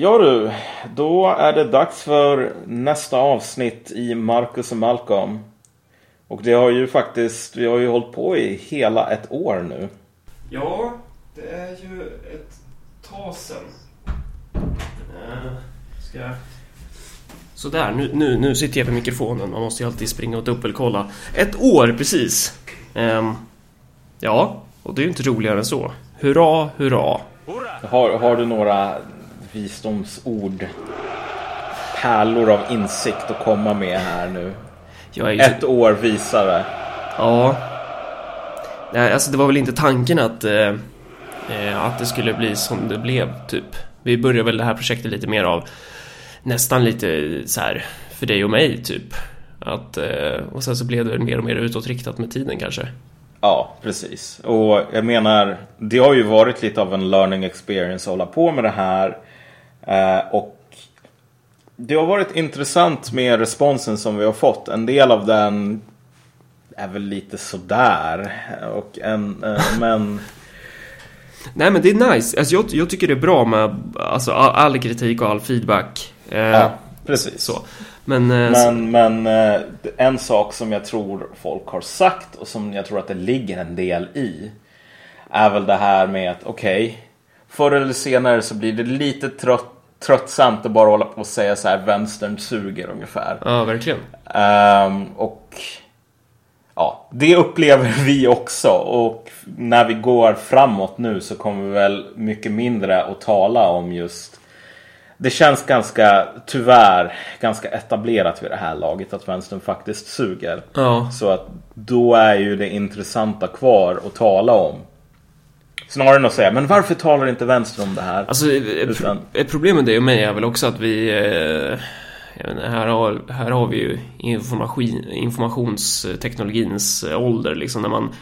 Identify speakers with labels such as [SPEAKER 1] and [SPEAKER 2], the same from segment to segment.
[SPEAKER 1] Ja du, då är det dags för nästa avsnitt i Marcus och Malcolm. Och det har ju faktiskt, vi har ju hållit på i hela ett år nu.
[SPEAKER 2] Ja, det är ju ett tag sen. Uh, ska jag... Sådär, nu, nu, nu sitter jag vid mikrofonen. Man måste ju alltid springa och dubbelkolla. Ett år precis. Um, ja, och det är ju inte roligare än så. Hurra, hurra.
[SPEAKER 1] Har, har du några visdomsord, pärlor av insikt att komma med här nu?
[SPEAKER 2] Ju...
[SPEAKER 1] Ett år visare.
[SPEAKER 2] Ja. Nej, alltså det var väl inte tanken att, eh, eh, att det skulle bli som det blev, typ. Vi började väl det här projektet lite mer av nästan lite så här för dig och mig, typ. Att, eh, och sen så blev det väl mer och mer utåtriktat med tiden kanske.
[SPEAKER 1] Ja, precis. Och jag menar, det har ju varit lite av en learning experience att hålla på med det här. Eh, och det har varit intressant med responsen som vi har fått. En del av den är väl lite sådär. Och en, eh, men...
[SPEAKER 2] Nej men det är nice. Alltså, jag, jag tycker det är bra med alltså, all, kritik och all feedback.
[SPEAKER 1] Eh, ja, precis.
[SPEAKER 2] Så. Men,
[SPEAKER 1] men, men en sak som jag tror folk har sagt och som jag tror att det ligger en del i. Är väl det här med att okej. Okay, förr eller senare så blir det lite trött tröttsamt att bara hålla på och säga så här vänstern suger ungefär.
[SPEAKER 2] Ja, verkligen.
[SPEAKER 1] Um, och ja, det upplever vi också. Och när vi går framåt nu så kommer vi väl mycket mindre att tala om just det känns ganska, tyvärr, ganska etablerat vid det här laget att vänstern faktiskt suger.
[SPEAKER 2] Ja.
[SPEAKER 1] Så att då är ju det intressanta kvar att tala om. Snarare än att säga, men varför talar inte vänster om det här?
[SPEAKER 2] Alltså, Utan... ett problem med det och mig är väl också att vi... Eh, inte, här, har, här har vi ju information, informationsteknologins ålder, liksom när man...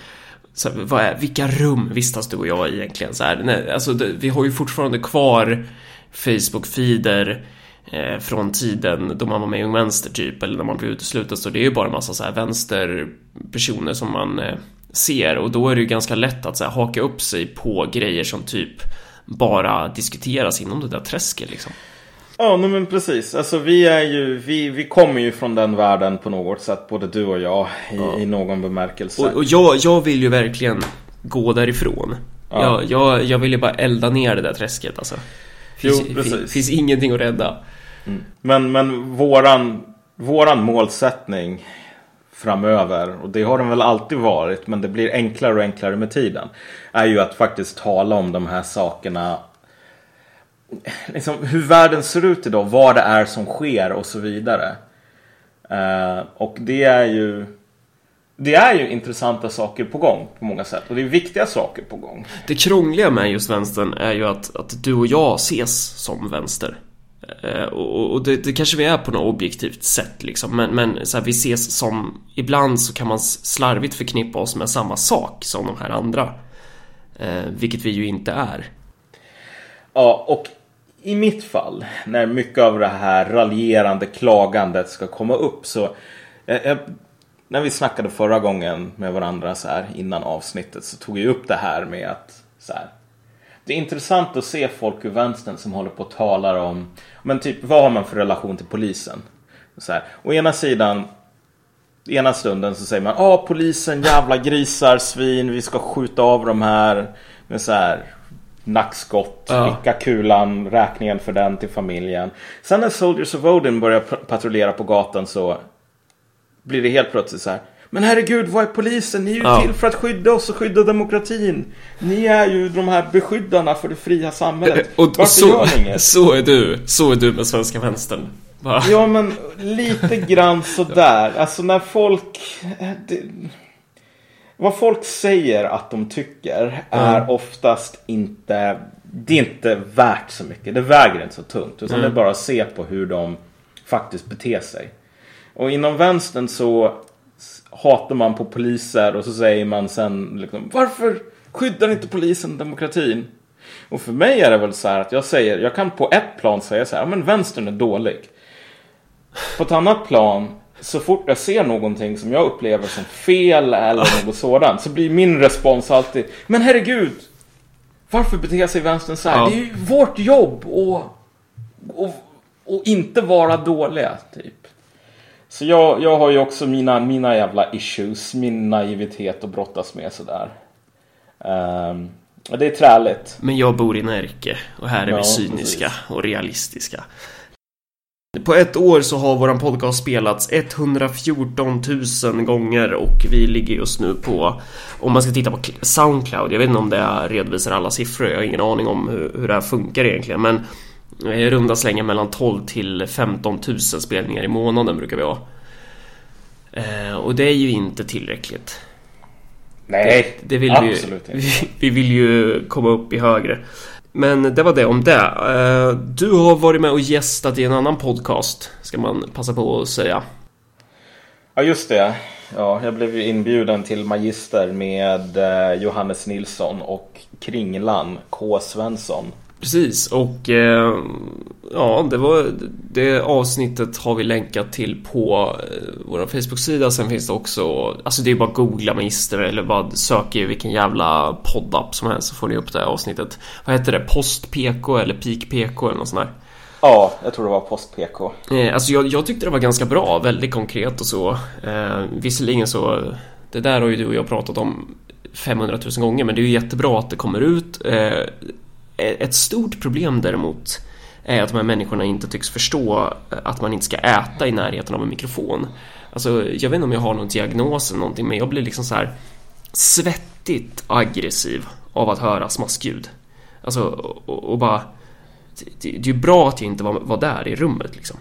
[SPEAKER 2] Så här, vad är, vilka rum vistas du och jag i egentligen? Så här, nej, alltså, det, vi har ju fortfarande kvar Facebook-feeder eh, från tiden då man var med i Ung Vänster typ, eller när man blev utesluten, så det är ju bara en massa så här vänsterpersoner som man eh, ser och då är det ju ganska lätt att så här, haka upp sig på grejer som typ bara diskuteras inom det där träsket liksom.
[SPEAKER 1] Ja, men precis. Alltså vi är ju, vi, vi kommer ju från den världen på något sätt, både du och jag, i, ja. i någon bemärkelse.
[SPEAKER 2] Och, och jag, jag vill ju verkligen gå därifrån. Ja. Jag, jag, jag vill ju bara elda ner det där träsket alltså. Finns, jo, precis. finns ingenting att rädda.
[SPEAKER 1] Mm. Men, men våran, våran målsättning framöver, och det har den väl alltid varit, men det blir enklare och enklare med tiden, är ju att faktiskt tala om de här sakerna Liksom, hur världen ser ut idag, vad det är som sker och så vidare. Uh, och det är ju det är ju intressanta saker på gång på många sätt och det är viktiga saker på gång.
[SPEAKER 2] Det krångliga med just vänstern är ju att, att du och jag ses som vänster. Eh, och, och det, det, kanske vi är på något objektivt sätt liksom. Men, men så här, vi ses som Ibland så kan man slarvigt förknippa oss med samma sak som de här andra. Eh, Vilket vi ju inte är.
[SPEAKER 1] Ja och i mitt fall när mycket av det här raljerande klagandet ska komma upp så jag, jag när vi snackade förra gången med varandra så här innan avsnittet så tog jag upp det här med att så här, det är intressant att se folk ur vänstern som håller på och talar om men typ vad har man för relation till polisen? Så här, å ena sidan ena stunden så säger man ja polisen jävla grisar svin vi ska skjuta av de här med så här nackskott, ja. skicka kulan, räkningen för den till familjen. Sen när Soldiers of Odin börjar patrullera på gatan så blir det helt plötsligt så här. Men herregud, vad är polisen? Ni är ju ja. till för att skydda oss och skydda demokratin. Ni är ju de här beskyddarna för det fria samhället.
[SPEAKER 2] Eh, och, och så, gör ni inget? Så är du. Så är du med svenska vänstern.
[SPEAKER 1] Va? Ja, men lite grann sådär. Alltså när folk... Det, vad folk säger att de tycker är mm. oftast inte... Det är inte värt så mycket. Det väger inte så tungt. Utan mm. det är bara att se på hur de faktiskt beter sig. Och inom vänstern så hatar man på poliser och så säger man sen liksom, varför skyddar inte polisen demokratin? Och för mig är det väl så här att jag säger, jag kan på ett plan säga så här, ja men vänstern är dålig. På ett annat plan, så fort jag ser någonting som jag upplever som fel eller något sådant så blir min respons alltid, men herregud! Varför beter sig vänstern så här? Ja. Det är ju vårt jobb och och, och, och inte vara dåliga, typ. Så jag, jag har ju också mina, mina jävla issues, min naivitet att brottas med sådär. Um, och det är träligt.
[SPEAKER 2] Men jag bor i Närke och här är
[SPEAKER 1] Ja,
[SPEAKER 2] vi cyniska
[SPEAKER 1] precis.
[SPEAKER 2] och realistiska. På ett år så har våran podcast spelats 114 000 gånger och vi ligger just nu på, om man ska titta på Soundcloud, jag vet inte om det redovisar alla siffror, jag har ingen aning om hur, hur det här funkar egentligen, men i runda slängar mellan 12 till 15 000 spelningar i månaden brukar vi ha. Eh, och det är ju inte tillräckligt.
[SPEAKER 1] Nej,
[SPEAKER 2] Det vill vi, ju,
[SPEAKER 1] absolut inte.
[SPEAKER 2] vi, vi vill ju komma upp i högre. Men det var det om det. Eh, Du har varit med och gästat i en annan podcast, ska man passa på att säga.
[SPEAKER 1] Ja, just det. Ja, jag blev ju inbjuden till Magister med eh, Johannes Nilsson och Kringlan K. Svensson.
[SPEAKER 2] Precis, och eh, ja, det var det avsnittet har vi länkat till på eh, vår Facebook-sida. Sen finns det också, alltså det är bara att googla Magister eller bara söka i vilken jävla poddapp som helst så får ni upp det här avsnittet. Vad heter det? Post-PK eller Peak-PK eller något sånt där.
[SPEAKER 1] Ja, jag tror det var post-PK.
[SPEAKER 2] Eh, alltså jag, jag tyckte det var ganska bra, väldigt konkret och så. Eh, visserligen så, det där har ju du och jag pratat om 500 000 gånger, men det är ju jättebra att det kommer ut. Eh, ett stort problem däremot är att de här människorna inte tycks förstå att man inte ska äta i närheten av en mikrofon. Alltså, jag vet inte om jag har någon diagnos eller någonting, men jag blir liksom så här svettigt aggressiv av att höra smaskljud. Alltså, och, och bara... Det, det är ju bra att jag inte var, var där i rummet liksom.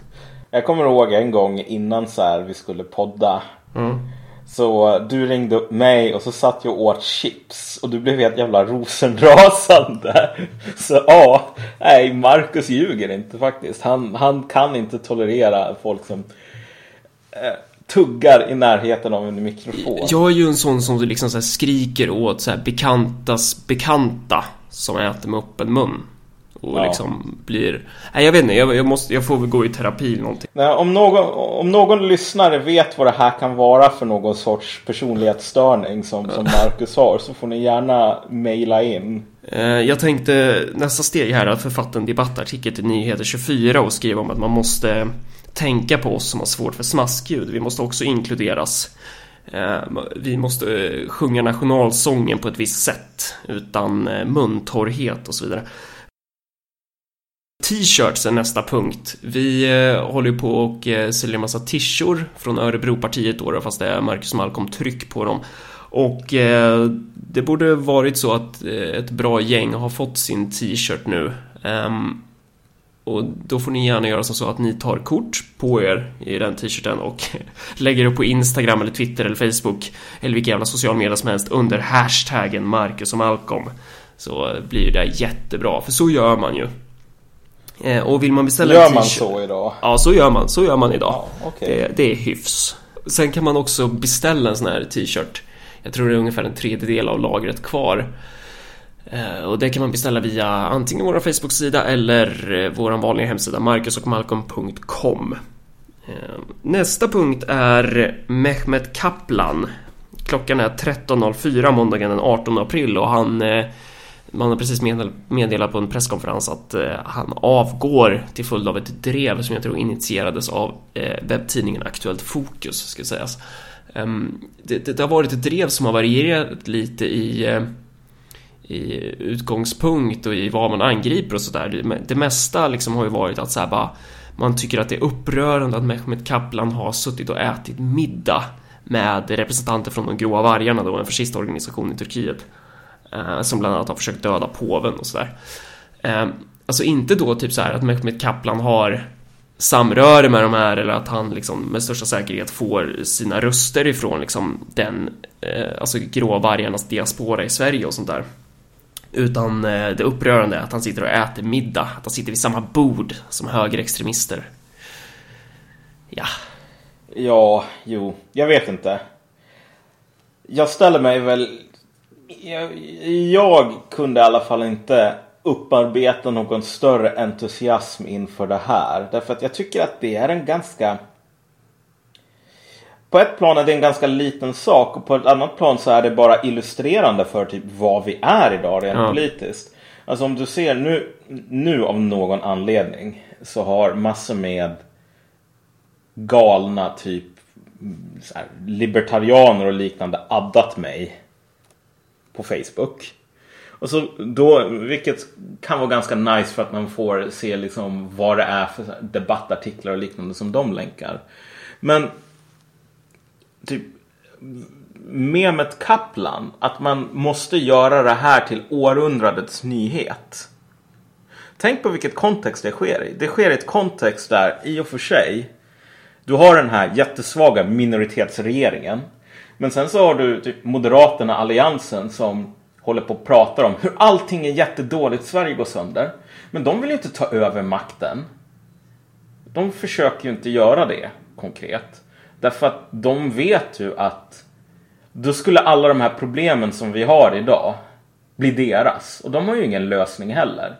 [SPEAKER 1] Jag kommer ihåg en gång innan så här vi skulle podda.
[SPEAKER 2] Mm.
[SPEAKER 1] Så du ringde upp mig och så satt jag och åt chips och du blev helt jävla rosenrasande. Så ja, nej Marcus ljuger inte faktiskt. Han, han kan inte tolerera folk som eh, tuggar i närheten av en mikrofon.
[SPEAKER 2] Jag är ju en sån som liksom så här skriker åt så här bekantas bekanta som äter med öppen mun. Och
[SPEAKER 1] Ja.
[SPEAKER 2] liksom blir... Nej, jag vet inte. Jag, jag, måste, jag får väl gå i terapi eller någonting.
[SPEAKER 1] Nej, om, någon, om någon lyssnare vet vad det här kan vara för någon sorts personlighetsstörning som, som Marcus har så får ni gärna mejla in.
[SPEAKER 2] Eh, Jag tänkte nästa steg här är att författa en debattartikel till Nyheter 24 och skriva om att man måste tänka på oss som har svårt för smaskljud. Vi måste också inkluderas. Eh, Vi måste eh, sjunga nationalsången på ett visst sätt utan muntorrhet och så vidare. T-shirts är nästa punkt. Vi eh, håller ju på och eh, säljer en massa tishor från Örebropartiet då, då, fast det är Marcus Malcolm tryck på dem. Och eh, det borde varit så att eh, ett bra gäng har fått sin t-shirt nu. Um, och då får ni gärna göra som så att ni tar kort på er i den t-shirten och lägger upp på Instagram eller Twitter eller Facebook eller vilka jävla social media som helst under hashtaggen Marcus och Malcolm. Så blir det jättebra, för så gör man ju. Eh, och vill man beställa
[SPEAKER 1] Gör
[SPEAKER 2] en
[SPEAKER 1] man
[SPEAKER 2] t-shirt...
[SPEAKER 1] så idag?
[SPEAKER 2] Ja, så gör man. Så gör man idag.
[SPEAKER 1] Ja, okej.
[SPEAKER 2] det, det är hyfs. Sen kan man också beställa en sån här t-shirt. Jag tror det är ungefär en tredjedel av lagret kvar. Eh, Och det kan man beställa via antingen vår Facebook-sida eller eh, vår vanliga hemsida marcusochmalcolm.com Nästa punkt är Mehmet Kaplan. Klockan är 13.04 måndagen den 18 april och han man har precis meddelat på en presskonferens att eh, han avgår till följd av ett drev som jag tror initierades av eh, webbtidningen Aktuellt Fokus, ska sägas. Ehm, det, det, har varit ett drev som har varierat lite i, eh, i utgångspunkt och i vad man angriper och sådär. Det, det mesta liksom har ju varit att så här bara, man tycker att det är upprörande att Mehmet Kaplan har suttit och ätit middag med representanter från de gråa vargarna, då en fascistorganisation i Turkiet. Eh, som bland annat har försökt döda påven och sådär. Eh, alltså inte då typ så här att Mehmet Kaplan har samröre med de här eller att han liksom med största säkerhet får sina röster ifrån liksom den, eh, alltså gråvargarnas diaspora i Sverige och sånt där. Utan eh, det upprörande är att han sitter och äter middag, att han sitter vid samma bord som högerextremister. Ja,
[SPEAKER 1] Ja, jo, jag vet inte. Jag ställer mig väl... Jag, jag kunde i alla fall inte upparbeta någon större entusiasm inför det här. Därför att jag tycker att det är en ganska... På ett plan är det en ganska liten sak och på ett annat plan så är det bara illustrerande för typ vad vi är idag rent
[SPEAKER 2] Ja.
[SPEAKER 1] politiskt. Alltså om du ser nu, nu av någon anledning så har massor med galna typ så här, libertarianer och liknande addat mig på Facebook. Och så då, vilket kan vara ganska nice för att man får se liksom vad det är för debattartiklar och liknande som de länkar. Men typ Mehmet Kaplan, att man måste göra det här till århundradets nyhet. Tänk på vilket kontext det sker i. Det sker i ett kontext där, i och för sig, du har den här jättesvaga minoritetsregeringen. Men sen så har du typ Moderaterna, Alliansen, som håller på och pratar om hur allting är jättedåligt, Sverige går sönder. Men de vill ju inte ta över makten. De försöker ju inte göra det konkret. Därför att de vet ju att då skulle alla de här problemen som vi har idag bli deras. Och de har ju ingen lösning heller.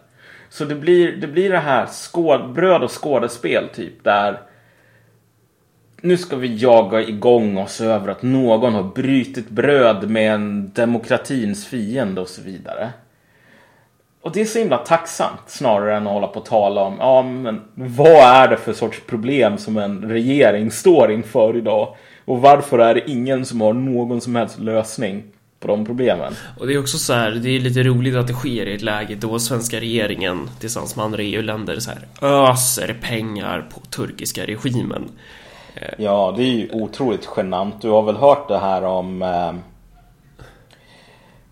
[SPEAKER 1] Så det blir det, blir det här skåd, bröd och skådespel typ där nu ska vi jaga igång oss över att någon har brutit bröd med en demokratins fiende och så vidare. Och det är så himla tacksamt snarare än att hålla på och tala om ja, men vad är det för sorts problem som en regering står inför idag? Och varför är det ingen som har någon som helst lösning på de problemen?
[SPEAKER 2] Och det är också så här, det är lite roligt att det sker i ett läge då svenska regeringen tillsammans med andra EU-länder så här öser pengar på turkiska regimen.
[SPEAKER 1] Ja, det är ju otroligt genant. Du har väl hört det här om... Eh,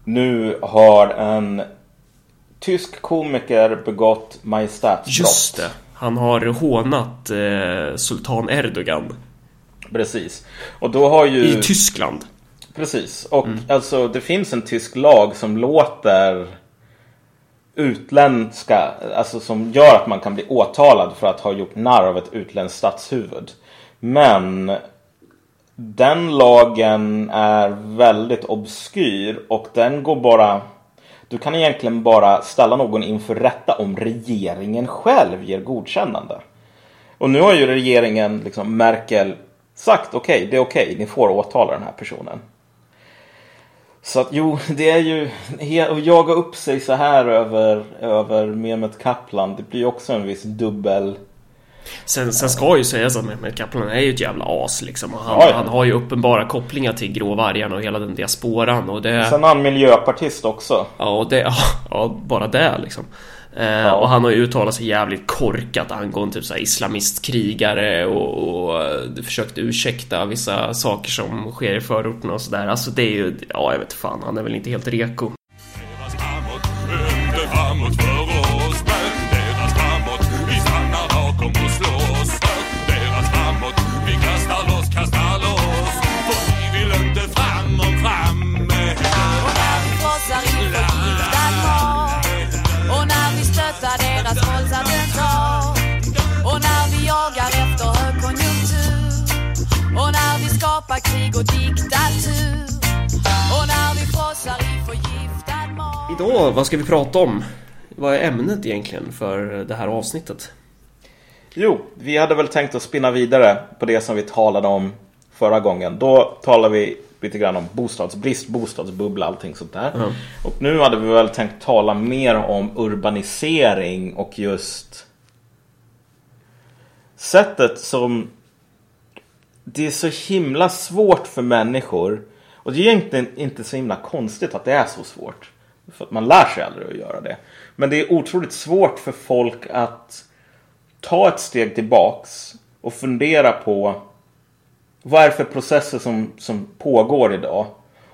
[SPEAKER 1] nu har en tysk komiker begått majestätsbrott.
[SPEAKER 2] Just det. Han har hånat eh, Sultan Erdogan.
[SPEAKER 1] Precis. Och då har ju...
[SPEAKER 2] I Tyskland.
[SPEAKER 1] Precis. Och mm. alltså det finns en tysk lag som låter utländska, alltså som gör att man kan bli åtalad för att ha gjort narr av ett utländskt statshuvud. Men den lagen är väldigt obskyr och den går bara... Du kan egentligen bara ställa någon inför rätta om regeringen själv ger godkännande. Och nu har ju regeringen, liksom Merkel, sagt okej, okay, det är okej, okay, ni får åtala den här personen. Så att jo, det är ju att jaga upp sig så här över, över Mehmet Kaplan. Det blir också en viss dubbel
[SPEAKER 2] Sen, sen ska ju sägas att Mehmet Kaplan är ju ett jävla as liksom. Och han, ja, ja. han har ju uppenbara kopplingar till gråvargarna och hela den diasporan. Och det...
[SPEAKER 1] Sen är han miljöpartist också.
[SPEAKER 2] Ja, och det, ja, bara det liksom. Eh, ja. Och han har ju uttalat sig jävligt korkat angående typ så islamistkrigare och, och uh, försökt ursäkta vissa saker som sker i förorterna och sådär. Alltså det är ju, ja jag vet fan, han är väl inte helt reko. Krig och diktatur Och när vi frossar i förgiftad mat Idag, vad ska vi prata om? Vad är ämnet egentligen för det här avsnittet?
[SPEAKER 1] Jo, vi hade väl tänkt att spinna vidare på det som vi talade om förra gången. Då talade vi lite grann om bostadsbrist, bostadsbubbla, allting sånt där. Mm. Och nu hade vi väl tänkt tala mer om urbanisering och just sättet som det är så himla svårt för människor. Och det är egentligen inte så himla konstigt att det är så svårt. För att man lär sig aldrig att göra det. Men det är otroligt svårt för folk att ta ett steg tillbaks och fundera på vad är det för processer som, som pågår idag?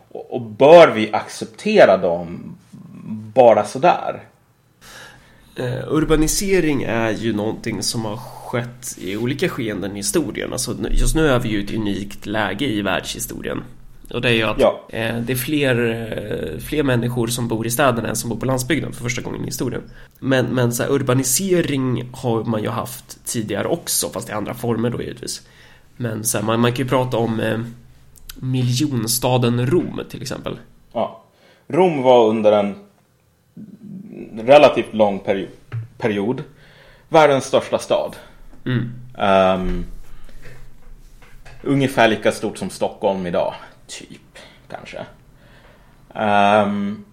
[SPEAKER 1] Och, och bör vi acceptera dem bara sådär?
[SPEAKER 2] Eh, urbanisering är ju någonting som har skett i olika skeenden i historien. Alltså, just nu är vi ju i ett unikt läge i världshistorien. Och det är ju att ja. eh, det är fler, eh, fler människor som bor i städerna än som bor på landsbygden för första gången i historien. Men, men så här, urbanisering har man ju haft tidigare också, fast i andra former då givetvis. Men så här, man, man kan ju prata om eh, miljonstaden Rom till exempel.
[SPEAKER 1] Ja. Rom var under en relativt lång period, period världens största stad. Mm. Um, ungefär lika stort som Stockholm idag. Typ, kanske. Um,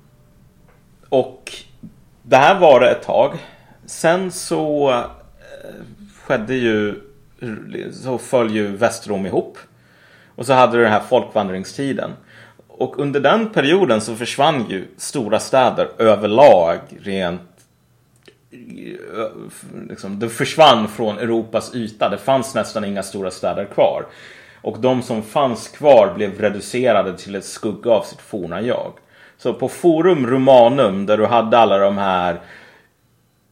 [SPEAKER 1] och det här var det ett tag. Sen så eh, skedde ju, så föll ju Västrom ihop. Och så hade du den här folkvandringstiden. Och under den perioden så försvann ju stora städer överlag rent liksom, det försvann från Europas yta. Det fanns nästan inga stora städer kvar. Och de som fanns kvar blev reducerade till ett skugga av sitt forna jag. Så på Forum Romanum där du hade alla de här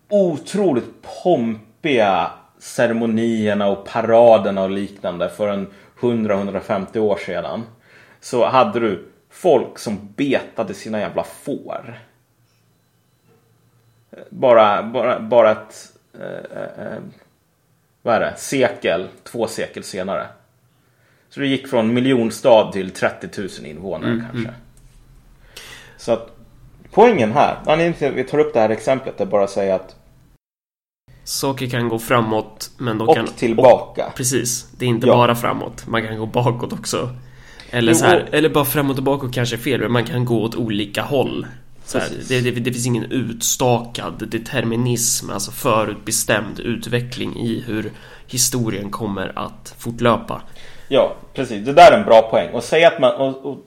[SPEAKER 1] otroligt pompiga ceremonierna och paraderna och liknande för en 100-150 år sedan. Så hade du folk som betade sina jävla får. Bara, bara, bara ett... Eh, eh, vad är det? Sekel, två sekel senare. Så det gick från miljonstad till 30 000 invånare mm, kanske. Mm. Så att poängen här, anledningen till att vi tar upp det här exemplet är bara att säga att
[SPEAKER 2] Saker kan gå framåt men de
[SPEAKER 1] och
[SPEAKER 2] kan...
[SPEAKER 1] tillbaka.
[SPEAKER 2] Och, precis. Det är inte ja. bara framåt. Man kan gå bakåt också. Eller, så här, eller bara framåt och bakåt kanske är fel, men man kan gå åt olika håll. Här, det, det, det, finns ingen utstakad determinism, alltså förutbestämd utveckling i hur historien kommer att fortlöpa.
[SPEAKER 1] Ja, precis. Det där är en bra poäng. Och säga att man och, och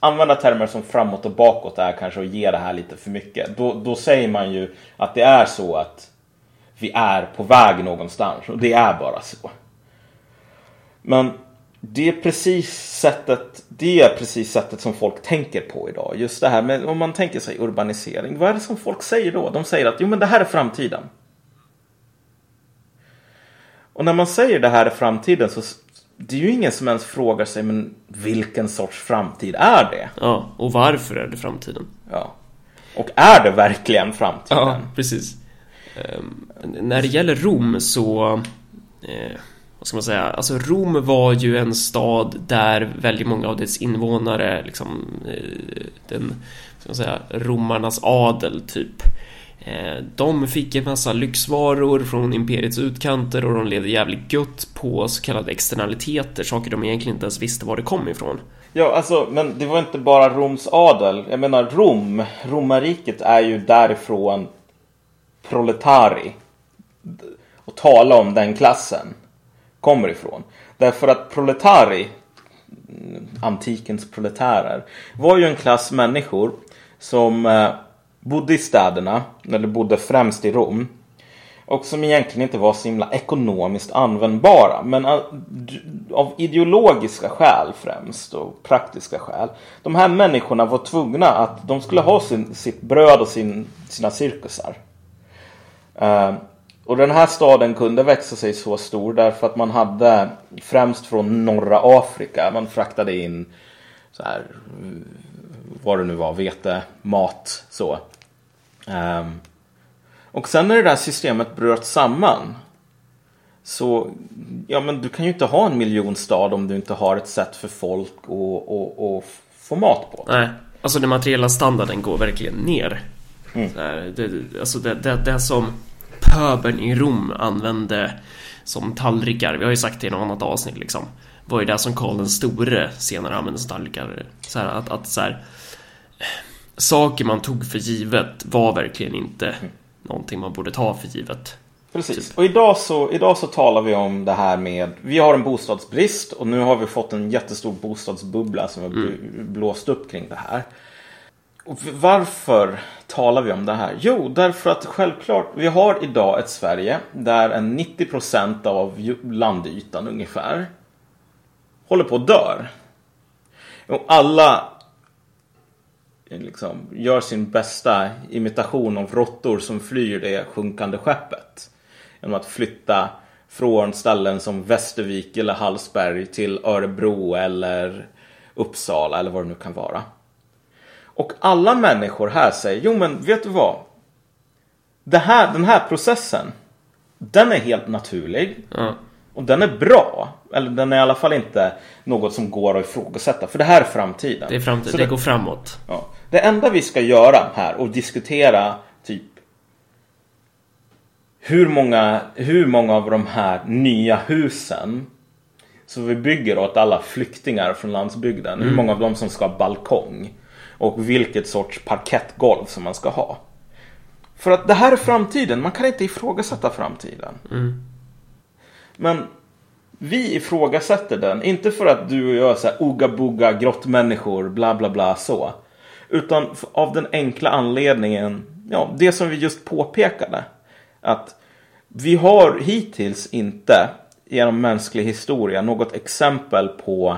[SPEAKER 1] använda termer som framåt och bakåt är kanske att ge det här lite för mycket. Då, då säger man ju att det är så att vi är på väg någonstans och det är bara så. Men det är precis sättet det är precis sättet som folk tänker på idag. Just det här med om man tänker sig urbanisering. Vad är det som folk säger då? De säger att jo men det här är framtiden. Och när man säger det här är framtiden så det är ju ingen som ens frågar sig men vilken sorts framtid är det?
[SPEAKER 2] Ja, och varför är det framtiden?
[SPEAKER 1] Ja. Och är det verkligen framtiden?
[SPEAKER 2] Ja, precis. Um, när det gäller Rom så eh, vad ska man säga, alltså Rom var ju en stad där väldigt många av dess invånare, liksom eh, den, ska man säga, romarnas adel typ. Eh, de fick en massa lyxvaror från imperiets utkanter och de levde jävligt gött på så kallade externaliteter, saker de egentligen inte ens visste var det kom ifrån.
[SPEAKER 1] Ja, alltså, men det var inte bara Roms adel. Jag menar, Rom, romarriket är ju därifrån proletari. Och tala om den klassen kommer ifrån. Därför att proletari, antikens proletärer, var ju en klass människor som eh, bodde i städerna, eller bodde främst i Rom. Och som egentligen inte var så himla ekonomiskt användbara. Men eh, av ideologiska skäl främst och praktiska skäl. De här människorna var tvungna att de skulle ha sin, sitt bröd och sin, sina cirkusar. Eh, och den här staden kunde växa sig så stor därför att man hade främst från norra Afrika. Man fraktade in så här, vad det nu var, vete, mat, så. Um, och sen när det där systemet bröt samman så, ja men du kan ju inte ha en miljonstad om du inte har ett sätt för folk att, få mat på.
[SPEAKER 2] Nej, alltså den materiella standarden går verkligen ner. Mm. Det, alltså det, det, det som pöbeln i Rom använde som tallrikar. Vi har ju sagt det i något annat avsnitt liksom. Var ju det som Karl den store senare använde som tallrikar. Så här, att, att så här, saker man tog för givet var verkligen inte mm. någonting man borde ta för givet.
[SPEAKER 1] Precis. Typ. Och idag så, idag så talar vi om det här med, vi har en bostadsbrist och nu har vi fått en jättestor bostadsbubbla som har mm. blåst upp kring det här. Och varför talar vi om det här? Jo, därför att självklart, vi har idag ett Sverige där en 90% av landytan ungefär håller på att dör. Och alla liksom, gör sin bästa imitation av råttor som flyr det sjunkande skeppet. Genom att flytta från ställen som Västervik eller Hallsberg till Örebro eller Uppsala eller vad det nu kan vara. Och alla människor här säger, jo men vet du vad? Det här, den här processen, den är helt naturlig.
[SPEAKER 2] Mm.
[SPEAKER 1] Och den är bra. Eller den är i alla fall inte något som går att ifrågasätta. För det här är framtiden.
[SPEAKER 2] Det är framtiden, det, det, går framåt.
[SPEAKER 1] Ja. Det enda vi ska göra här och diskutera typ hur många, hur många av de här nya husen som vi bygger åt alla flyktingar från landsbygden. Mm. Hur många av dem som ska ha balkong och vilket sorts parkettgolv som man ska ha. För att det här är framtiden. Man kan inte ifrågasätta framtiden.
[SPEAKER 2] Mm.
[SPEAKER 1] Men vi ifrågasätter den. Inte för att du och jag är så här oga-boga grottmänniskor, bla bla bla så. Utan av den enkla anledningen, ja, det som vi just påpekade. Att vi har hittills inte genom mänsklig historia något exempel på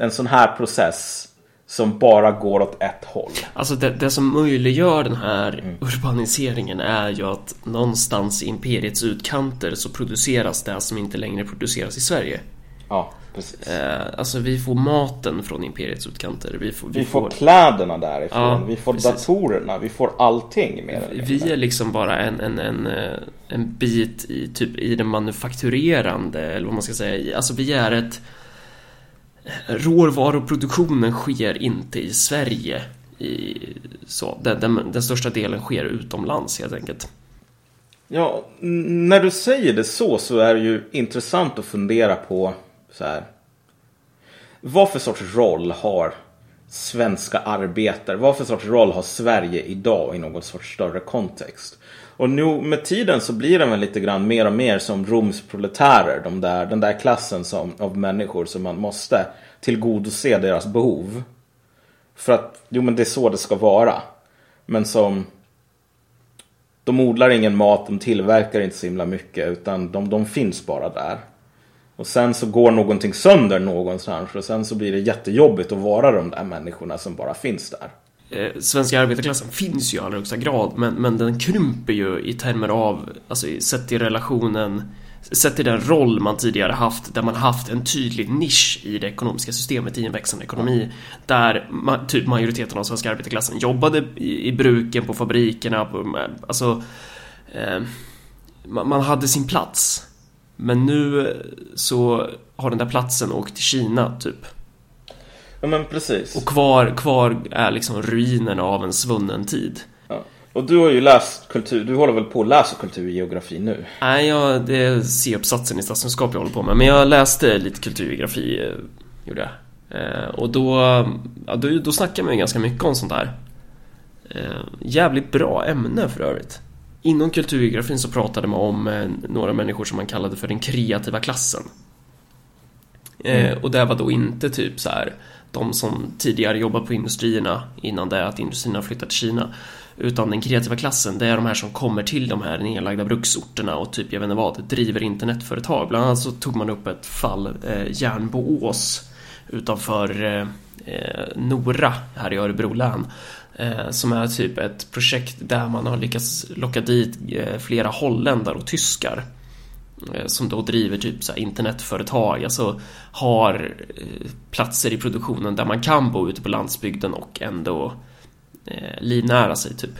[SPEAKER 1] en sån här process som bara går åt ett håll.
[SPEAKER 2] Alltså det, det som möjliggör den här urbaniseringen är ju att någonstans i imperiets utkanter så produceras det som inte längre produceras i Sverige.
[SPEAKER 1] Ja, precis.
[SPEAKER 2] Eh, alltså vi får maten från imperiets utkanter. Vi får,
[SPEAKER 1] Vi får kläderna därifrån,
[SPEAKER 2] Ja,
[SPEAKER 1] vi får
[SPEAKER 2] precis.
[SPEAKER 1] datorerna, vi får allting mer eller
[SPEAKER 2] Vi är liksom bara en, en, en, eh, en bit i, typ, i det manufakturerande, eller vad man ska säga. Alltså vi är ett... Råvaruproduktionen sker inte i Sverige. I, så, den, den, den största delen sker utomlands helt enkelt.
[SPEAKER 1] Ja, när du säger det så så är det ju intressant att fundera på så här. Vad för sorts roll har svenska arbetare? Vad för sorts roll har Sverige idag i någon sorts större kontext? Och nu med tiden så blir de väl lite grann mer och mer som Roms proletärer. De där, den där klassen som, av människor som man måste tillgodose deras behov. För att, jo men det är så det ska vara. Men som de odlar ingen mat, de tillverkar inte så himla mycket utan de, de finns bara där. Och sen så går någonting sönder någonstans och sen så blir det jättejobbigt att vara de där människorna som bara finns där.
[SPEAKER 2] Eh, svenska arbetarklassen finns ju i allra högsta grad men, men den krymper ju i termer av, alltså sett i relationen Sett till den roll man tidigare haft där man haft en tydlig nisch i det ekonomiska systemet i en växande ekonomi Där ma- typ majoriteten av svenska arbetarklassen jobbade i, i bruken, på fabrikerna, på, alltså eh, man, man hade sin plats men nu så har den där platsen åkt till Kina typ
[SPEAKER 1] Ja men precis.
[SPEAKER 2] och kvar, kvar är liksom ruinerna av en svunnen tid.
[SPEAKER 1] Ja. Och du har ju läst kultur, du håller väl på att läsa kulturgeografi nu?
[SPEAKER 2] Nej, jag, det är C-uppsatsen i statskunskap jag håller på med. Men jag läste lite kulturgeografi, eh, gjorde jag. Eh, och då, ja, då, då snackade man ju ganska mycket om sånt där. Eh, jävligt bra ämne för övrigt. Inom kulturgeografin så pratade man om eh, några människor som man kallade för den kreativa klassen. Eh, och det var då inte typ så här de som tidigare jobbat på industrierna innan det att industrierna flyttat till Kina. Utan den kreativa klassen, det är de här som kommer till de här nedlagda bruksorterna och typ, jag vet inte vad, driver internetföretag. Bland annat så tog man upp ett fall, eh, Järnboås utanför eh, eh, Nora här i Örebro län. Eh, som är typ ett projekt där man har lyckats locka dit eh, flera holländare och tyskar eh, som då driver typ så här internetföretag, alltså har platser i produktionen där man kan bo ute på landsbygden och ändå livnära sig typ.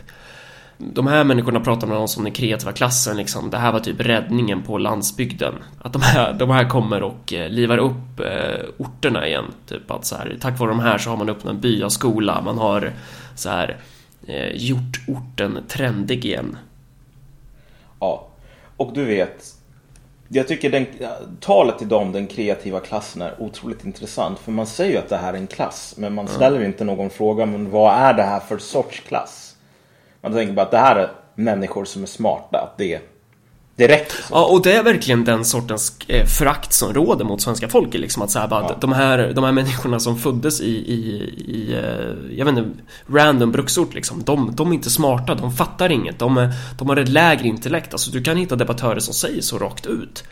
[SPEAKER 2] De här människorna pratar man om som den kreativa klassen liksom. Det här var typ räddningen på landsbygden. Att de här, de här kommer och eh, livar upp eh, orterna igen. Typ att så här, tack vare de här så har man öppnat en byaskola. Man har så här eh, gjort orten trendig igen.
[SPEAKER 1] Ja. Och du vet, jag tycker den, talet idag om den kreativa klassen är otroligt intressant. För man säger ju att det här är en klass. Men man ställer inte någon fråga, men vad är det här för sorts klass? Man tänker bara att det här är människor som är smarta. Att det, så.
[SPEAKER 2] Ja, och det är verkligen den sortens eh, förakt som råder mot svenska folket. Liksom att säga bara
[SPEAKER 1] Ja.
[SPEAKER 2] de här, de här människorna som föddes i, i, i eh, jag vet inte, random bruksort liksom. De, de är inte smarta, de fattar inget. De, de har ett lägre intellekt. Alltså du kan hitta debattörer som säger så rakt ut.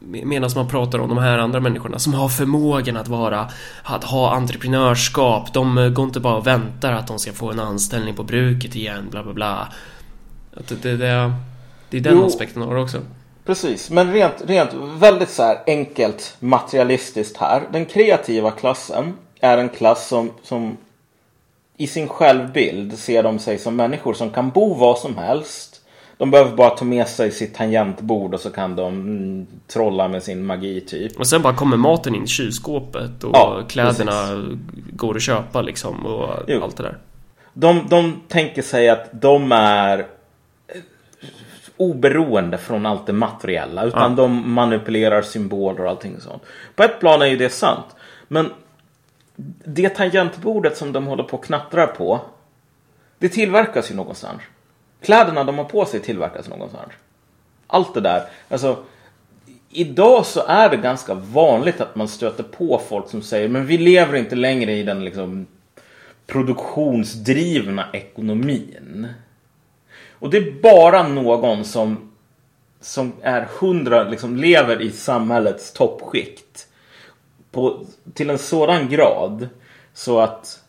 [SPEAKER 2] Med- Medan man pratar om de här andra människorna som har förmågan att vara, att ha entreprenörskap. De eh, går inte bara och väntar att de ska få en anställning på bruket igen, bla bla bla. Att det, det, det, det är den
[SPEAKER 1] Jo.
[SPEAKER 2] aspekten av det också.
[SPEAKER 1] Precis, men rent, rent väldigt så här enkelt materialistiskt här. Den kreativa klassen är en klass som, som i sin självbild ser de sig som människor som kan bo var som helst. De behöver bara ta med sig sitt tangentbord och så kan de mm, trolla med sin magi typ.
[SPEAKER 2] Och sen bara kommer maten in i kylskåpet och
[SPEAKER 1] Ja,
[SPEAKER 2] kläderna går att köpa liksom och
[SPEAKER 1] Jo.
[SPEAKER 2] allt det där.
[SPEAKER 1] De, de tänker sig att de är oberoende från allt det materiella. Utan
[SPEAKER 2] Ja.
[SPEAKER 1] de manipulerar symboler och allting sånt. På ett plan är ju det sant. Men det tangentbordet som de håller på och knattrar på. Det tillverkas ju någonstans. kläderna de har på sig tillverkas någonstans. Allt det där. Alltså, idag så är det ganska vanligt att man stöter på folk som säger men vi lever inte längre i den liksom produktionsdrivna ekonomin. Och det är bara någon som, som är hundra, liksom lever i samhällets toppskikt. På, till en sådan grad så att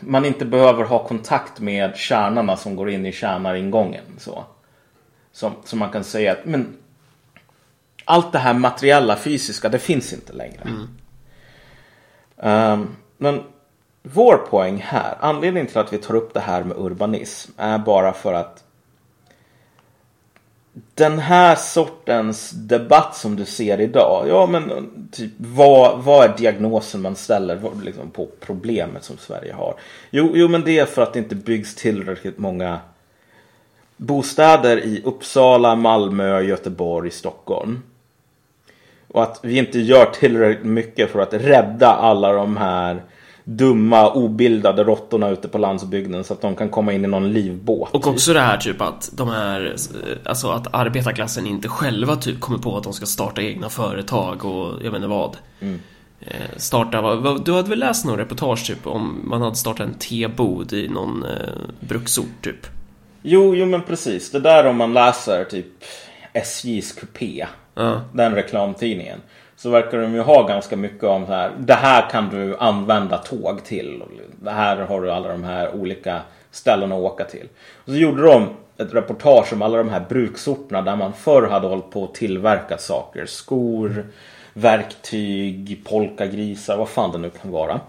[SPEAKER 1] man inte behöver ha kontakt med kärnarna som går in i kärnaringången. Så. Som, som man kan säga att men, allt det här materiella, fysiska, det finns inte längre. Mm. Um, men vår poäng här, anledningen till att vi tar upp det här med urbanism är bara för att den här sortens debatt som du ser idag, ja men typ vad, vad är diagnosen man ställer liksom, på problemet som Sverige har? Jo, jo, men det är för att det inte byggs tillräckligt många bostäder i Uppsala, Malmö, Göteborg, Stockholm. Och att vi inte gör tillräckligt mycket för att rädda alla de här dumma obildade råttorna ute på landsbygden så att de kan komma in i någon livbåt.
[SPEAKER 2] Och också det här typ att de här, alltså att arbetarklassen inte själva typ kommer på att de ska starta egna företag och jag vet inte vad. Mm. Eh, starta, du hade väl läst någon reportage typ om man hade startat en tebod i någon eh, bruksort typ?
[SPEAKER 1] Jo, jo men precis. Det där om man läser typ SJs kupé. Uh. Den reklamtidningen så verkar de ju ha ganska mycket om så här. Det här kan du använda tåg till. Det här har du alla de här olika ställena att åka till. Och så gjorde de ett reportage om alla de här bruksorterna där man förr hade hållit på att tillverka saker. Skor, verktyg, polkagrisar, vad fan det nu kan vara.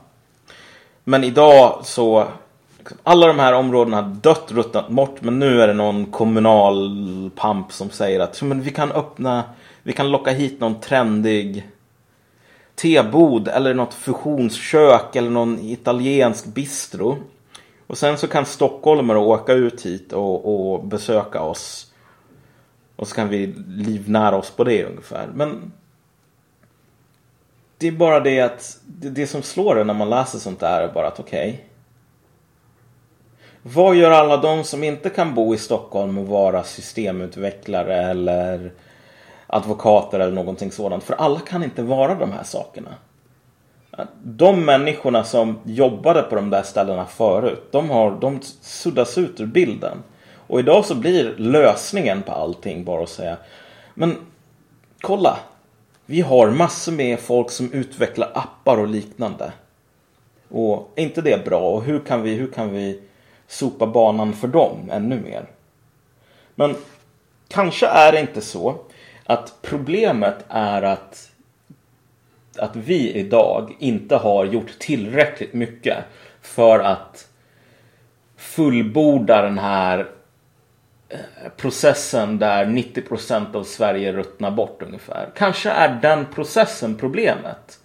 [SPEAKER 1] Men idag så alla de här områdena har dött, ruttnat bort men nu är det någon kommunal pamp som säger att men vi kan öppna vi kan locka hit någon trendig tebod eller något fusionskök eller någon italiensk bistro. Och sen så kan stockholmare åka ut hit och, och besöka oss. Och så kan vi livnära oss på det ungefär. Men det är bara det att det, det som slår en när man läser sånt där är bara att okej. Okay, vad gör alla de som inte kan bo i Stockholm och vara systemutvecklare eller advokater eller någonting sådant. För alla kan inte vara de här sakerna. De människorna som jobbade på de där ställena förut, de, har, de suddas ut ur bilden. Och idag så blir lösningen på allting bara att säga Men kolla! Vi har massor med folk som utvecklar appar och liknande. Och är inte det bra? Och hur kan vi, hur kan vi sopa banan för dem ännu mer? Men kanske är det inte så att problemet är att, att vi idag inte har gjort tillräckligt mycket för att fullborda den här eh, processen där 90% av Sverige ruttnar bort ungefär. Kanske är den processen problemet.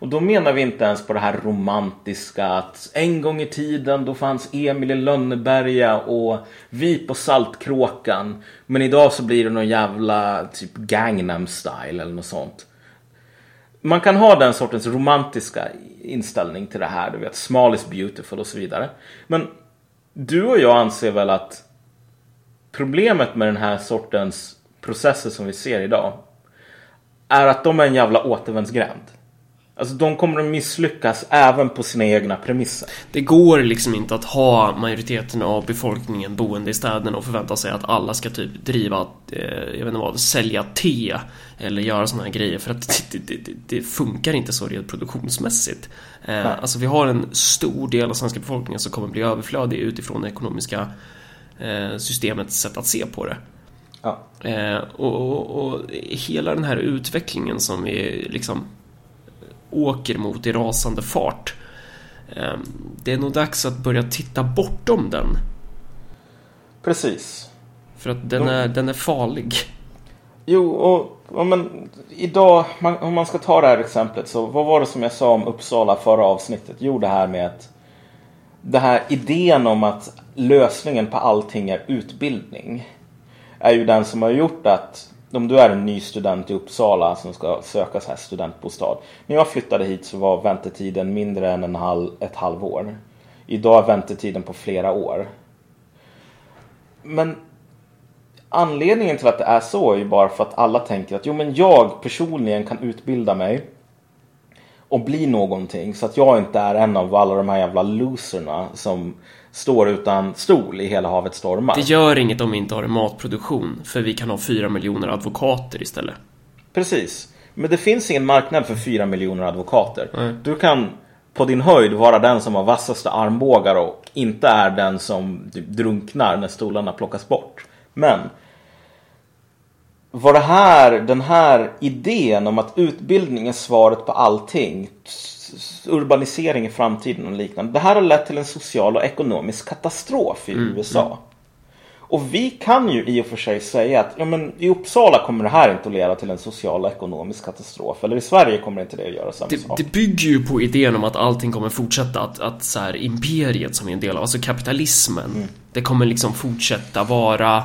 [SPEAKER 1] Och då menar vi inte ens på det här romantiska att en gång i tiden då fanns Emil i Lönneberga och vi på Saltkråkan. Men idag så blir det någon jävla typ Gangnam style eller något sånt. Man kan ha den sortens romantiska inställning till det här. Du vet, small is beautiful och så vidare. Men du och jag anser väl att problemet med den här sortens processer som vi ser idag är att de är en jävla återvändsgränd. Alltså de kommer att misslyckas även på sina egna premisser.
[SPEAKER 2] Det går liksom inte att ha majoriteten av befolkningen boende i städerna och förvänta sig att alla ska typ driva, eh, jag vet inte vad, sälja te eller göra sådana här grejer för att det, det, det, det funkar inte så rent produktionsmässigt. Eh, alltså vi har en stor del av svenska befolkningen som kommer bli överflödig utifrån det ekonomiska eh, systemets sätt att se på det. Ja. Eh, och, och, och, hela den här utvecklingen som vi liksom åker mot i rasande fart. Ehm, det är nog dags att börja titta bortom den.
[SPEAKER 1] Precis.
[SPEAKER 2] För att den, är, den är farlig.
[SPEAKER 1] Jo, och, och men idag, man, om man ska ta det här exemplet, så vad var det som jag sa om Uppsala förra avsnittet? Jo, det här med att det här idén om att lösningen på allting är utbildning är ju den som har gjort att om du är en ny student i Uppsala som ska söka så här studentbostad. När jag flyttade hit så var väntetiden mindre än en halv, ett halvår. Idag är väntetiden på flera år. men anledningen till att det är så är ju bara för att alla tänker att jo men jag personligen kan utbilda mig och bli någonting så att jag inte är en av alla de här jävla loserna som står utan stol i hela havet stormar.
[SPEAKER 2] Det gör inget om vi inte har en matproduktion, för vi kan ha fyra miljoner advokater istället.
[SPEAKER 1] Precis. Men det finns ingen marknad för fyra miljoner advokater.
[SPEAKER 2] Nej.
[SPEAKER 1] Du kan på din höjd vara den som har vassaste armbågar och inte är den som drunknar när stolarna plockas bort. Men vad det här, den här idén om att utbildning är svaret på allting, urbanisering i framtiden och liknande. Det här har lett till en social och ekonomisk katastrof i USA. Och vi kan ju i och för sig säga att ja, men i Uppsala kommer det här inte att leda till en social och ekonomisk katastrof. Eller i Sverige kommer inte det att göra samma
[SPEAKER 2] Det,
[SPEAKER 1] sak.
[SPEAKER 2] det bygger ju på idén om att allting kommer fortsätta, att, att så här, imperiet som är en del av, alltså kapitalismen, det kommer liksom fortsätta vara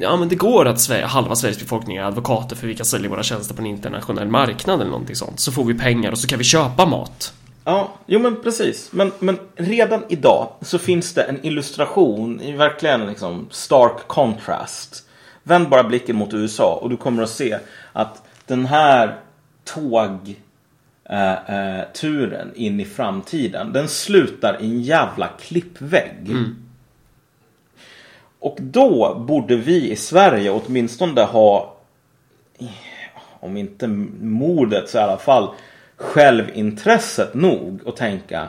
[SPEAKER 2] Ja men det går att Sverige, halva Sveriges befolkning är advokater för vi kan sälja våra tjänster på en internationell marknad eller någonting sånt. Så får vi pengar och så kan vi köpa mat.
[SPEAKER 1] Ja, jo men precis. Men, men redan idag så finns det en illustration i verkligen liksom stark contrast. Vänd bara blicken mot USA och du kommer att se att den här tågturen eh, eh, turen in i framtiden, den slutar i en jävla klippvägg. Och då borde vi i Sverige åtminstone ha om inte modet så i alla fall självintresset nog att tänka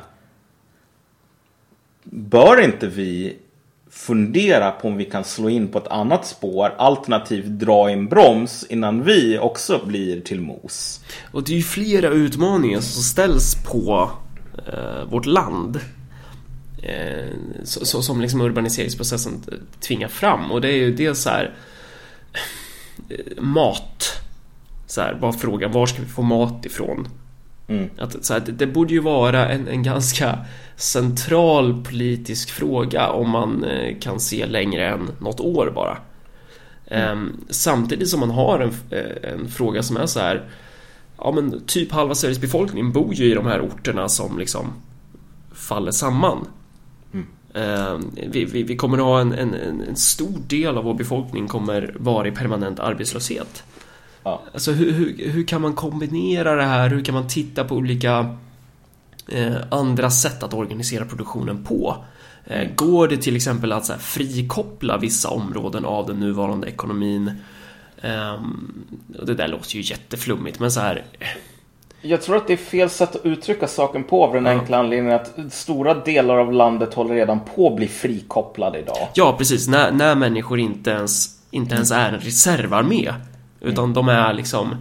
[SPEAKER 1] Bör inte vi fundera på om vi kan slå in på ett annat spår alternativt dra in broms innan vi också blir till mos?
[SPEAKER 2] Och det är ju flera utmaningar som ställs på eh, vårt land. Eh, så, så, som liksom urbaniseringsprocessen tvingar fram. Och det är ju dels så här eh, mat. Så här, bara frågan, var ska vi få mat ifrån?
[SPEAKER 1] Mm.
[SPEAKER 2] Att, så här, det, det borde ju vara en, en ganska central politisk fråga om man eh, kan se längre än något år bara. Ehm, samtidigt som man har en, eh, en fråga som är så här Ja men typ halva Sveriges befolkning bor ju i de här orterna som liksom faller samman. Ehm, vi, vi, vi kommer ha en, en, en stor del av vår befolkning kommer vara i permanent arbetslöshet.
[SPEAKER 1] Ja.
[SPEAKER 2] Alltså hur, hur, hur kan man kombinera det här? Hur kan man titta på olika eh, andra sätt att organisera produktionen på? Eh, går det till exempel att så här, frikoppla vissa områden av den nuvarande ekonomin? Och det där låter ju jätteflummigt men så här
[SPEAKER 1] Jag tror att det är fel sätt att uttrycka saken på av den
[SPEAKER 2] Ja.
[SPEAKER 1] enkla anledningen att stora delar av landet håller redan på att bli frikopplade idag.
[SPEAKER 2] Ja, precis. När, när människor inte ens, inte ens är en reservarmé. Utan de är liksom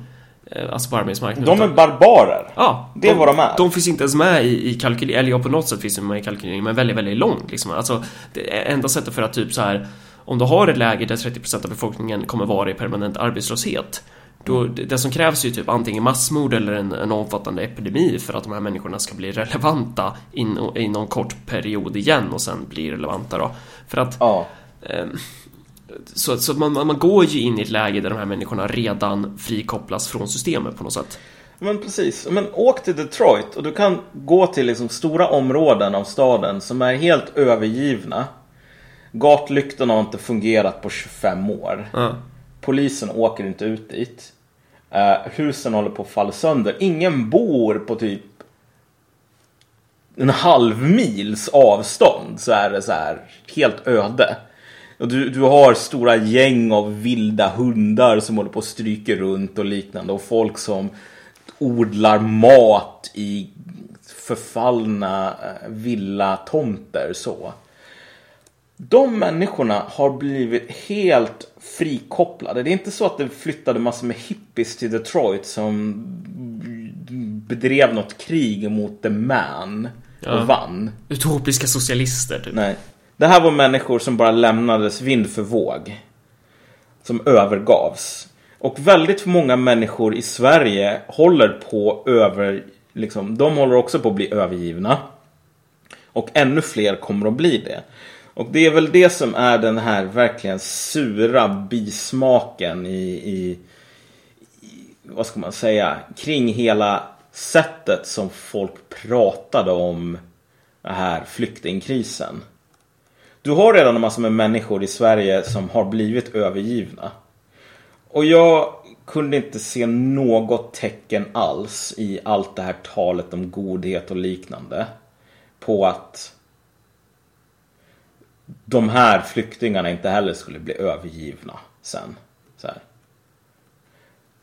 [SPEAKER 2] eh, Alltså på arbetsmarknaden.
[SPEAKER 1] De är barbarer.
[SPEAKER 2] Ja,
[SPEAKER 1] Det är vad de är.
[SPEAKER 2] De finns inte ens med i, i kalkyleringen, eller ja, på något sätt finns de med i kalkyleringen, men väldigt, väldigt långt liksom. Alltså, det enda sättet för att typ så här om du har ett läge där 30% av befolkningen kommer vara i permanent arbetslöshet då, det som krävs är ju typ antingen massmord eller en, en omfattande epidemi för att de här människorna ska bli relevanta in, i någon kort period igen och sen bli relevanta då. För att
[SPEAKER 1] Ja.
[SPEAKER 2] Ehm, Så, så man, man går ju in i ett läge där de här människorna redan frikopplas från systemet på något sätt.
[SPEAKER 1] Men precis. Men åk till Detroit och du kan gå till liksom stora områden av staden som är helt övergivna. Gatlyktorna har inte fungerat på 25 år.
[SPEAKER 2] Ja.
[SPEAKER 1] Polisen åker inte ut dit. Eh, husen håller på att falla sönder. Ingen bor på typ en halv mils avstånd så är det så här helt öde. Och du, du har stora gäng av vilda hundar som håller på att stryka runt och liknande. Och folk som odlar mat i förfallna eh, villatomter så. De människorna har blivit helt frikopplade. Det är inte så att det flyttade massor med hippies till Detroit som bedrev något krig mot the man och
[SPEAKER 2] Ja.
[SPEAKER 1] vann.
[SPEAKER 2] Utopiska socialister typ.
[SPEAKER 1] Nej. Det här var människor som bara lämnades vind för våg. Som övergavs. Och väldigt många människor i Sverige håller på över... Liksom, de håller också på att bli övergivna. Och ännu fler kommer att bli det. Och det är väl det som är den här verkligen sura bismaken i, i, i vad ska man säga, kring hela sättet som folk pratade om den här flyktingkrisen. du har redan en massa med människor i Sverige som har blivit övergivna. Och jag kunde inte se något tecken alls i allt det här talet om godhet och liknande. På att de här flyktingarna inte heller skulle bli övergivna sen. Så här.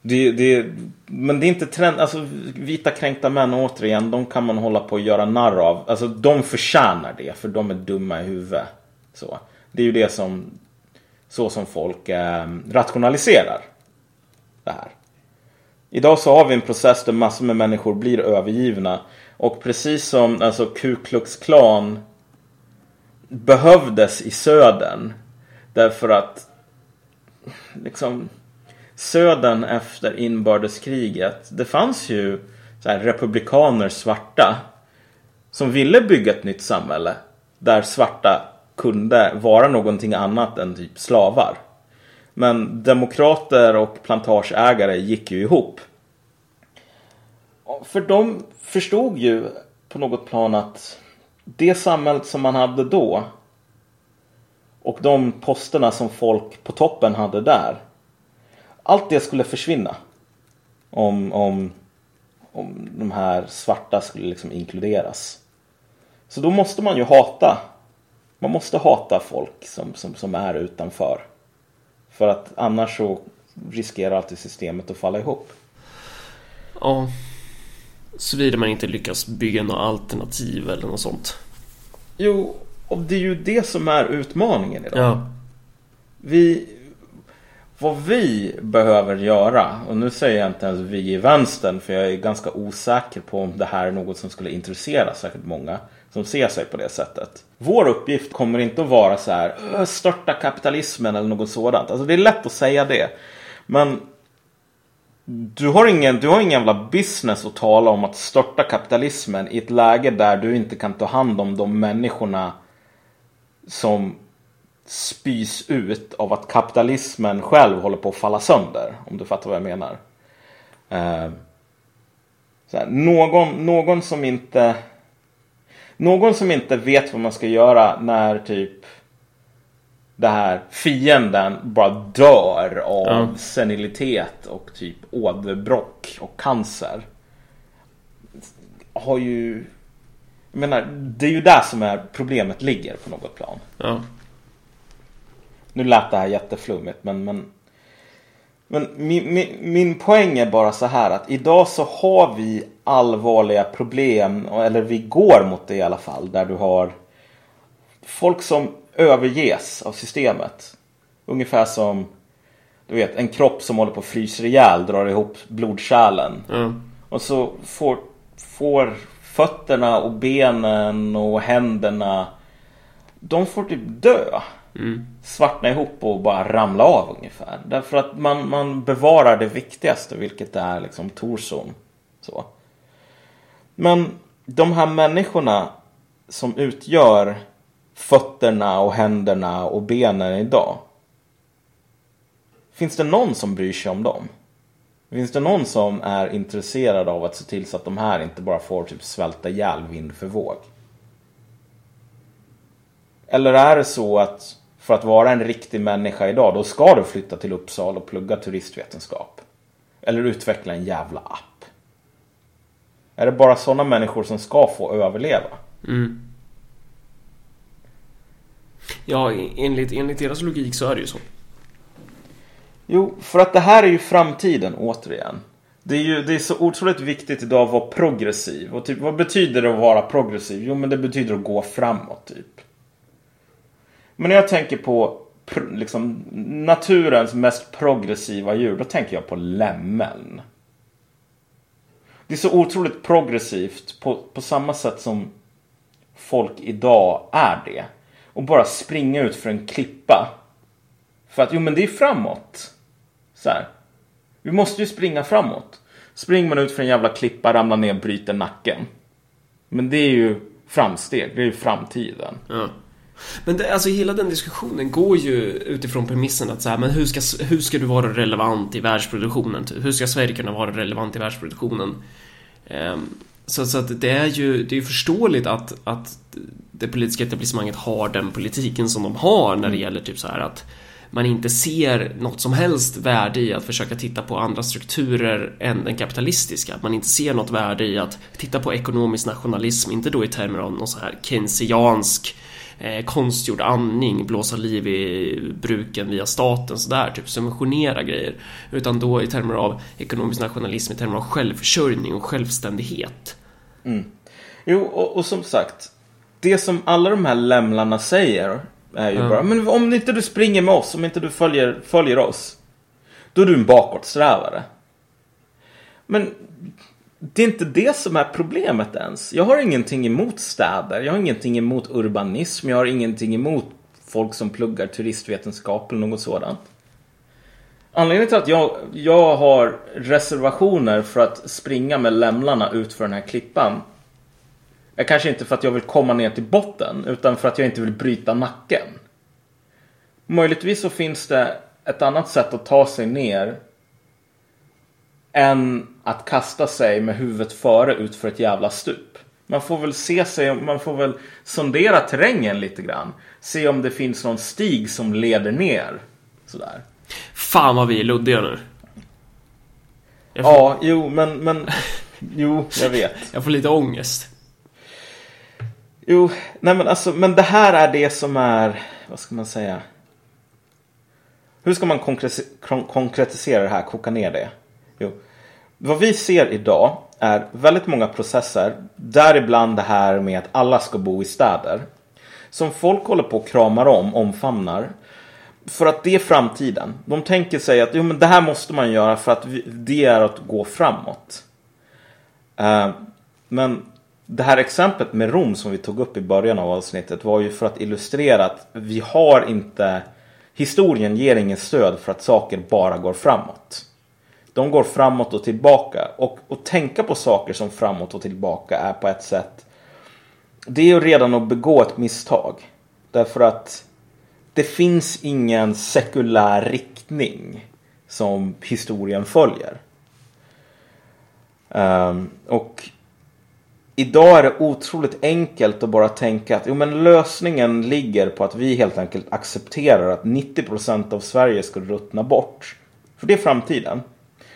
[SPEAKER 1] Det, det, men det är inte trend, alltså vita kränkta män återigen, de kan man hålla på att göra narr av. Alltså de förtjänar det, för de är dumma i huvudet. Så. Det är ju det som, så som folk eh, rationaliserar det här. Idag så har vi en process där massor med människor blir övergivna. Och precis som alltså Ku Klux Klan behövdes i södern. Därför att liksom södern efter inbördeskriget. Det fanns ju så här, republikaner svarta som ville bygga ett nytt samhälle där svarta kunde vara någonting annat än typ slavar. Men demokrater och plantageägare gick ju ihop. För de förstod ju på något plan att det samhället som man hade då och de posterna som folk på toppen hade där. Allt det skulle försvinna. Om, om, om de här svarta skulle liksom inkluderas. Så då måste man ju hata. Man måste hata folk som, som, som är utanför. För att annars så riskerar alltid systemet att falla ihop.
[SPEAKER 2] Ja. Såvida man inte lyckas bygga något alternativ eller något sånt.
[SPEAKER 1] Jo, och det är ju det som är utmaningen idag.
[SPEAKER 2] Ja.
[SPEAKER 1] Vi, vad vi behöver göra, och nu säger jag inte ens vi i vänstern för jag är ganska osäker på om det här är något som skulle intressera särskilt många som ser sig på det sättet. Vår uppgift kommer inte att vara så här störta kapitalismen eller något sådant. Alltså det är lätt att säga det. Men du har, ingen, du har ingen jävla business att tala om att störta kapitalismen i ett läge där du inte kan ta hand om de människorna som spys ut av att kapitalismen själv håller på att falla sönder. Om du fattar vad jag menar. Eh, här, någon, någon som inte någon som inte vet vad man ska göra när typ det här fienden bara dör av ja. senilitet och typ åderbråck och cancer. Har ju... Jag menar, det är ju där som är problemet ligger på något plan.
[SPEAKER 2] Ja.
[SPEAKER 1] Nu lät det här jätteflummigt men, men men min, min, min poäng är bara så här att idag så har vi allvarliga problem, eller vi går mot det i alla fall, där du har folk som överges av systemet. Ungefär som du vet, en kropp som håller på att frysa ihjäl drar ihop blodkärlen.
[SPEAKER 2] Mm.
[SPEAKER 1] Och så får, får fötterna och benen och händerna de får typ dö.
[SPEAKER 2] Mm.
[SPEAKER 1] Svartna ihop och bara ramla av ungefär. Därför att man, man bevarar det viktigaste, vilket är liksom torson. Så. Men de här människorna som utgör fötterna och händerna och benen idag. Finns det någon som bryr sig om dem? Finns det någon som är intresserad av att se till så att de här inte bara får typ svälta ihjäl vind för våg? Eller är det så att för att vara en riktig människa idag, då ska du flytta till Uppsala och plugga turistvetenskap. Eller utveckla en jävla app. Är det bara sådana människor som ska få överleva?
[SPEAKER 2] Mm. Ja, enligt, enligt deras logik så är det ju så.
[SPEAKER 1] Jo, för att det här är ju framtiden återigen. Det är ju det är så otroligt viktigt idag att vara progressiv. Och typ, vad betyder det att vara progressiv? Jo, men det betyder att gå framåt typ. Men när jag tänker på liksom, naturens mest progressiva djur, då tänker jag på lämmeln. Det är så otroligt progressivt på, på samma sätt som folk idag är det. Och bara springa ut för en klippa. För att, jo men det är framåt. Så här. Vi måste ju springa framåt. Springer man ut för en jävla klippa, ramlar ner, bryter nacken. Men det är ju framsteg, det är ju framtiden.
[SPEAKER 2] Ja. Men det, alltså hela den diskussionen går ju utifrån premissen att så här, men hur ska, hur ska du vara relevant i världsproduktionen? Typ? Hur ska Sverige kunna vara relevant i världsproduktionen? Um, så, så att det är ju det är förståeligt att, att det politiska etablissemanget har den politiken som de har när det gäller typ så här att man inte ser något som helst värde i att försöka titta på andra strukturer än den kapitalistiska. Att man inte ser något värde i att titta på ekonomisk nationalism, inte då i termer av någon så här keynesiansk eh, konstgjord andning, blåsa liv i bruken via staten sådär, typ subventionera grejer. Utan då i termer av ekonomisk nationalism, i termer av självförsörjning och självständighet.
[SPEAKER 1] Mm. Jo, och, och, som sagt, det som alla de här lämlarna säger är ju mm. bara, men om inte du springer med oss, om inte du följer, följer oss, då är du en bakåtsträvare. Men det är inte det som är problemet ens. Jag har ingenting emot städer. Jag har ingenting emot urbanism. Jag har ingenting emot folk som pluggar turistvetenskap eller något sådant. Anledningen till att jag, jag har reservationer för att springa med lämlarna ut för den här klippan är kanske inte för att jag vill komma ner till botten utan för att jag inte vill bryta nacken. Möjligtvis så finns det ett annat sätt att ta sig ner än att kasta sig med huvudet före ut för ett jävla stup. Man får väl se sig, man får väl sondera terrängen lite grann. Se om det finns någon stig som leder ner. Sådär.
[SPEAKER 2] Fan vad vi är luddiga nu.
[SPEAKER 1] Får... Ja, jo, men, men... Jo, jag vet.
[SPEAKER 2] jag får lite ångest.
[SPEAKER 1] Jo, nej men alltså, men det här är det som är, vad ska man säga? Hur ska man konkretisera det här, koka ner det? Jo. Vad vi ser idag är väldigt många processer, däribland det här med att alla ska bo i städer. Som folk håller på och kramar om, omfamnar. För att det är framtiden. De tänker sig att jo, men det här måste man göra för att det är att gå framåt. Uh, men det här exemplet med Rom som vi tog upp i början av avsnittet var ju för att illustrera att vi har inte Historien ger ingen stöd för att saker bara går framåt. De går framåt och tillbaka. Och att tänka på saker som framåt och tillbaka är på ett sätt Det är ju redan att begå ett misstag. Därför att det finns ingen sekulär riktning som historien följer. Um, och Idag är det otroligt enkelt att bara tänka att jo, men lösningen ligger på att vi helt enkelt accepterar att 90% av Sverige ska ruttna bort. För det är framtiden.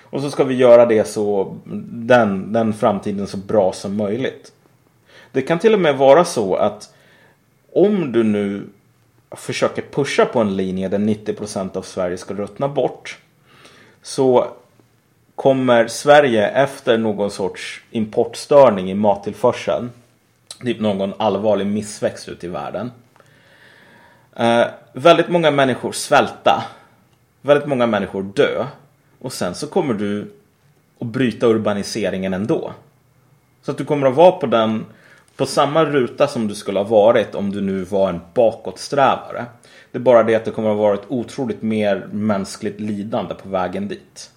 [SPEAKER 1] Och så ska vi göra det så, den, den framtiden så bra som möjligt. Det kan till och med vara så att om du nu försöker pusha på en linje där 90% av Sverige ska ruttna bort. Så kommer Sverige efter någon sorts importstörning i mattillförseln, typ någon allvarlig missväxt ute i världen. Eh, väldigt många människor svälta. Väldigt många människor dö. Och sen så kommer du att bryta urbaniseringen ändå. Så att du kommer att vara på den på samma ruta som du skulle ha varit om du nu var en bakåtsträvare. Det är bara det att det kommer att vara ett otroligt mer mänskligt lidande på vägen dit.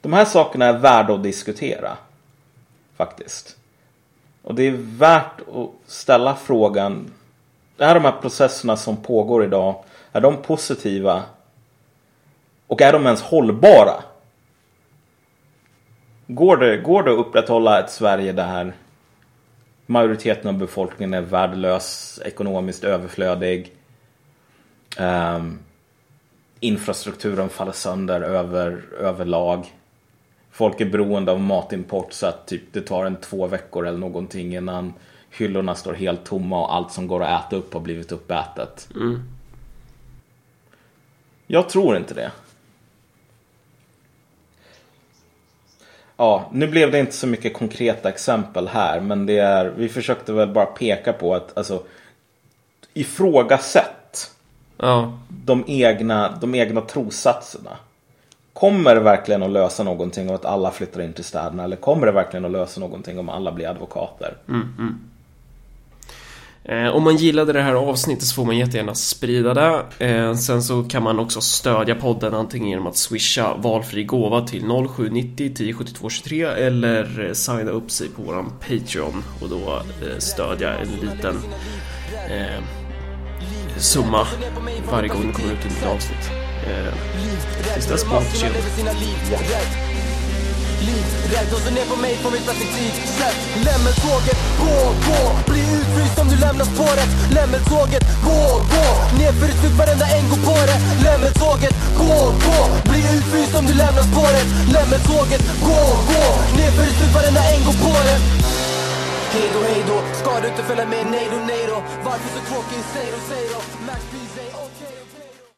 [SPEAKER 1] De här sakerna är värda att diskutera. Faktiskt. Och det är värt att ställa frågan. Är de här processerna som pågår idag, är de positiva? Och är de ens hållbara? Går det, går det att upprätthålla ett Sverige där majoriteten av befolkningen är värdelös, ekonomiskt överflödig. Um, infrastrukturen faller sönder över, överlag folk är beroende av matimport så att typ det tar en två veckor eller någonting innan hyllorna står helt tomma och allt som går att äta upp har blivit uppätet. Mm. Jag tror inte det. Ja, nu blev det inte så mycket konkreta exempel här, men det är, vi försökte väl bara peka på att alltså ifrågasätt ja. de, egna, de egna trossatserna. Kommer det verkligen att lösa någonting om att alla flyttar in till städerna? Eller kommer det verkligen att lösa någonting om alla blir advokater? Mm, mm.
[SPEAKER 2] Eh, om man gillade det här avsnittet så får man jättegärna sprida det. Eh, sen så kan man också stödja podden antingen genom att swisha valfri gåva till 0790 1072 23 eller signa upp sig på våran Patreon och då eh, stödja en liten eh, summa varje gång det kommer ut ett nytt avsnitt. Eh, tills dess på återseende
[SPEAKER 3] livrädd och så ner på mig från mitt perspektiv Släpp lämmeltåget, gå, gå. Bli utfryst om du lämnar spåret Lämmeltåget, gå, gå. Nerför ett stup varenda en går på det. Lämmeltåget, gå, gå. Bli utfryst om du lämnar spåret Lämmeltåget, gå, gå. Nerför ett stup varenda en går på det. Hej då, hej då, ska du inte följa med? Nej då, nej då. Varför så tråkig? Säg då, säg då. Max please